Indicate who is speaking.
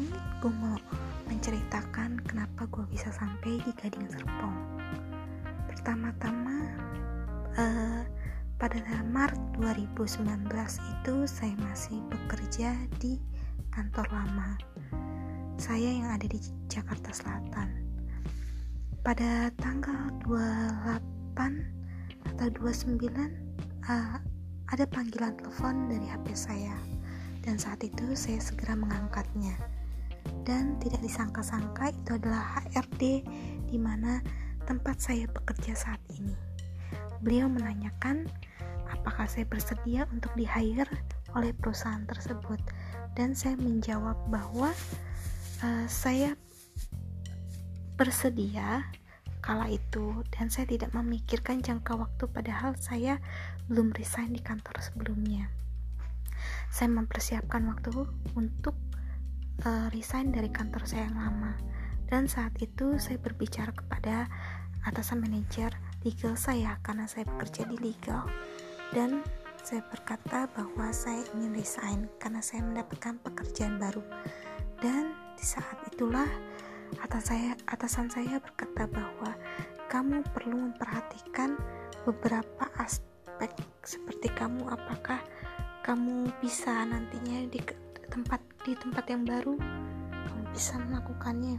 Speaker 1: ini gue mau menceritakan kenapa gue bisa sampai di Gading Serpong. Pertama-tama uh, pada Maret 2019 itu saya masih bekerja di kantor lama saya yang ada di Jakarta Selatan. Pada tanggal 28 atau 29 uh, eh, ada panggilan telepon dari HP saya dan saat itu saya segera mengangkatnya dan tidak disangka-sangka itu adalah HRD di mana tempat saya bekerja saat ini. Beliau menanyakan apakah saya bersedia untuk di hire oleh perusahaan tersebut dan saya menjawab bahwa uh, saya bersedia kala itu dan saya tidak memikirkan jangka waktu padahal saya belum resign di kantor sebelumnya saya mempersiapkan waktu untuk uh, resign dari kantor saya yang lama. Dan saat itu saya berbicara kepada atasan manajer legal saya karena saya bekerja di legal. Dan saya berkata bahwa saya ingin resign karena saya mendapatkan pekerjaan baru. Dan di saat itulah atas saya, atasan saya berkata bahwa kamu perlu memperhatikan beberapa aspek seperti kamu apakah kamu bisa nantinya di tempat di tempat yang baru kamu bisa melakukannya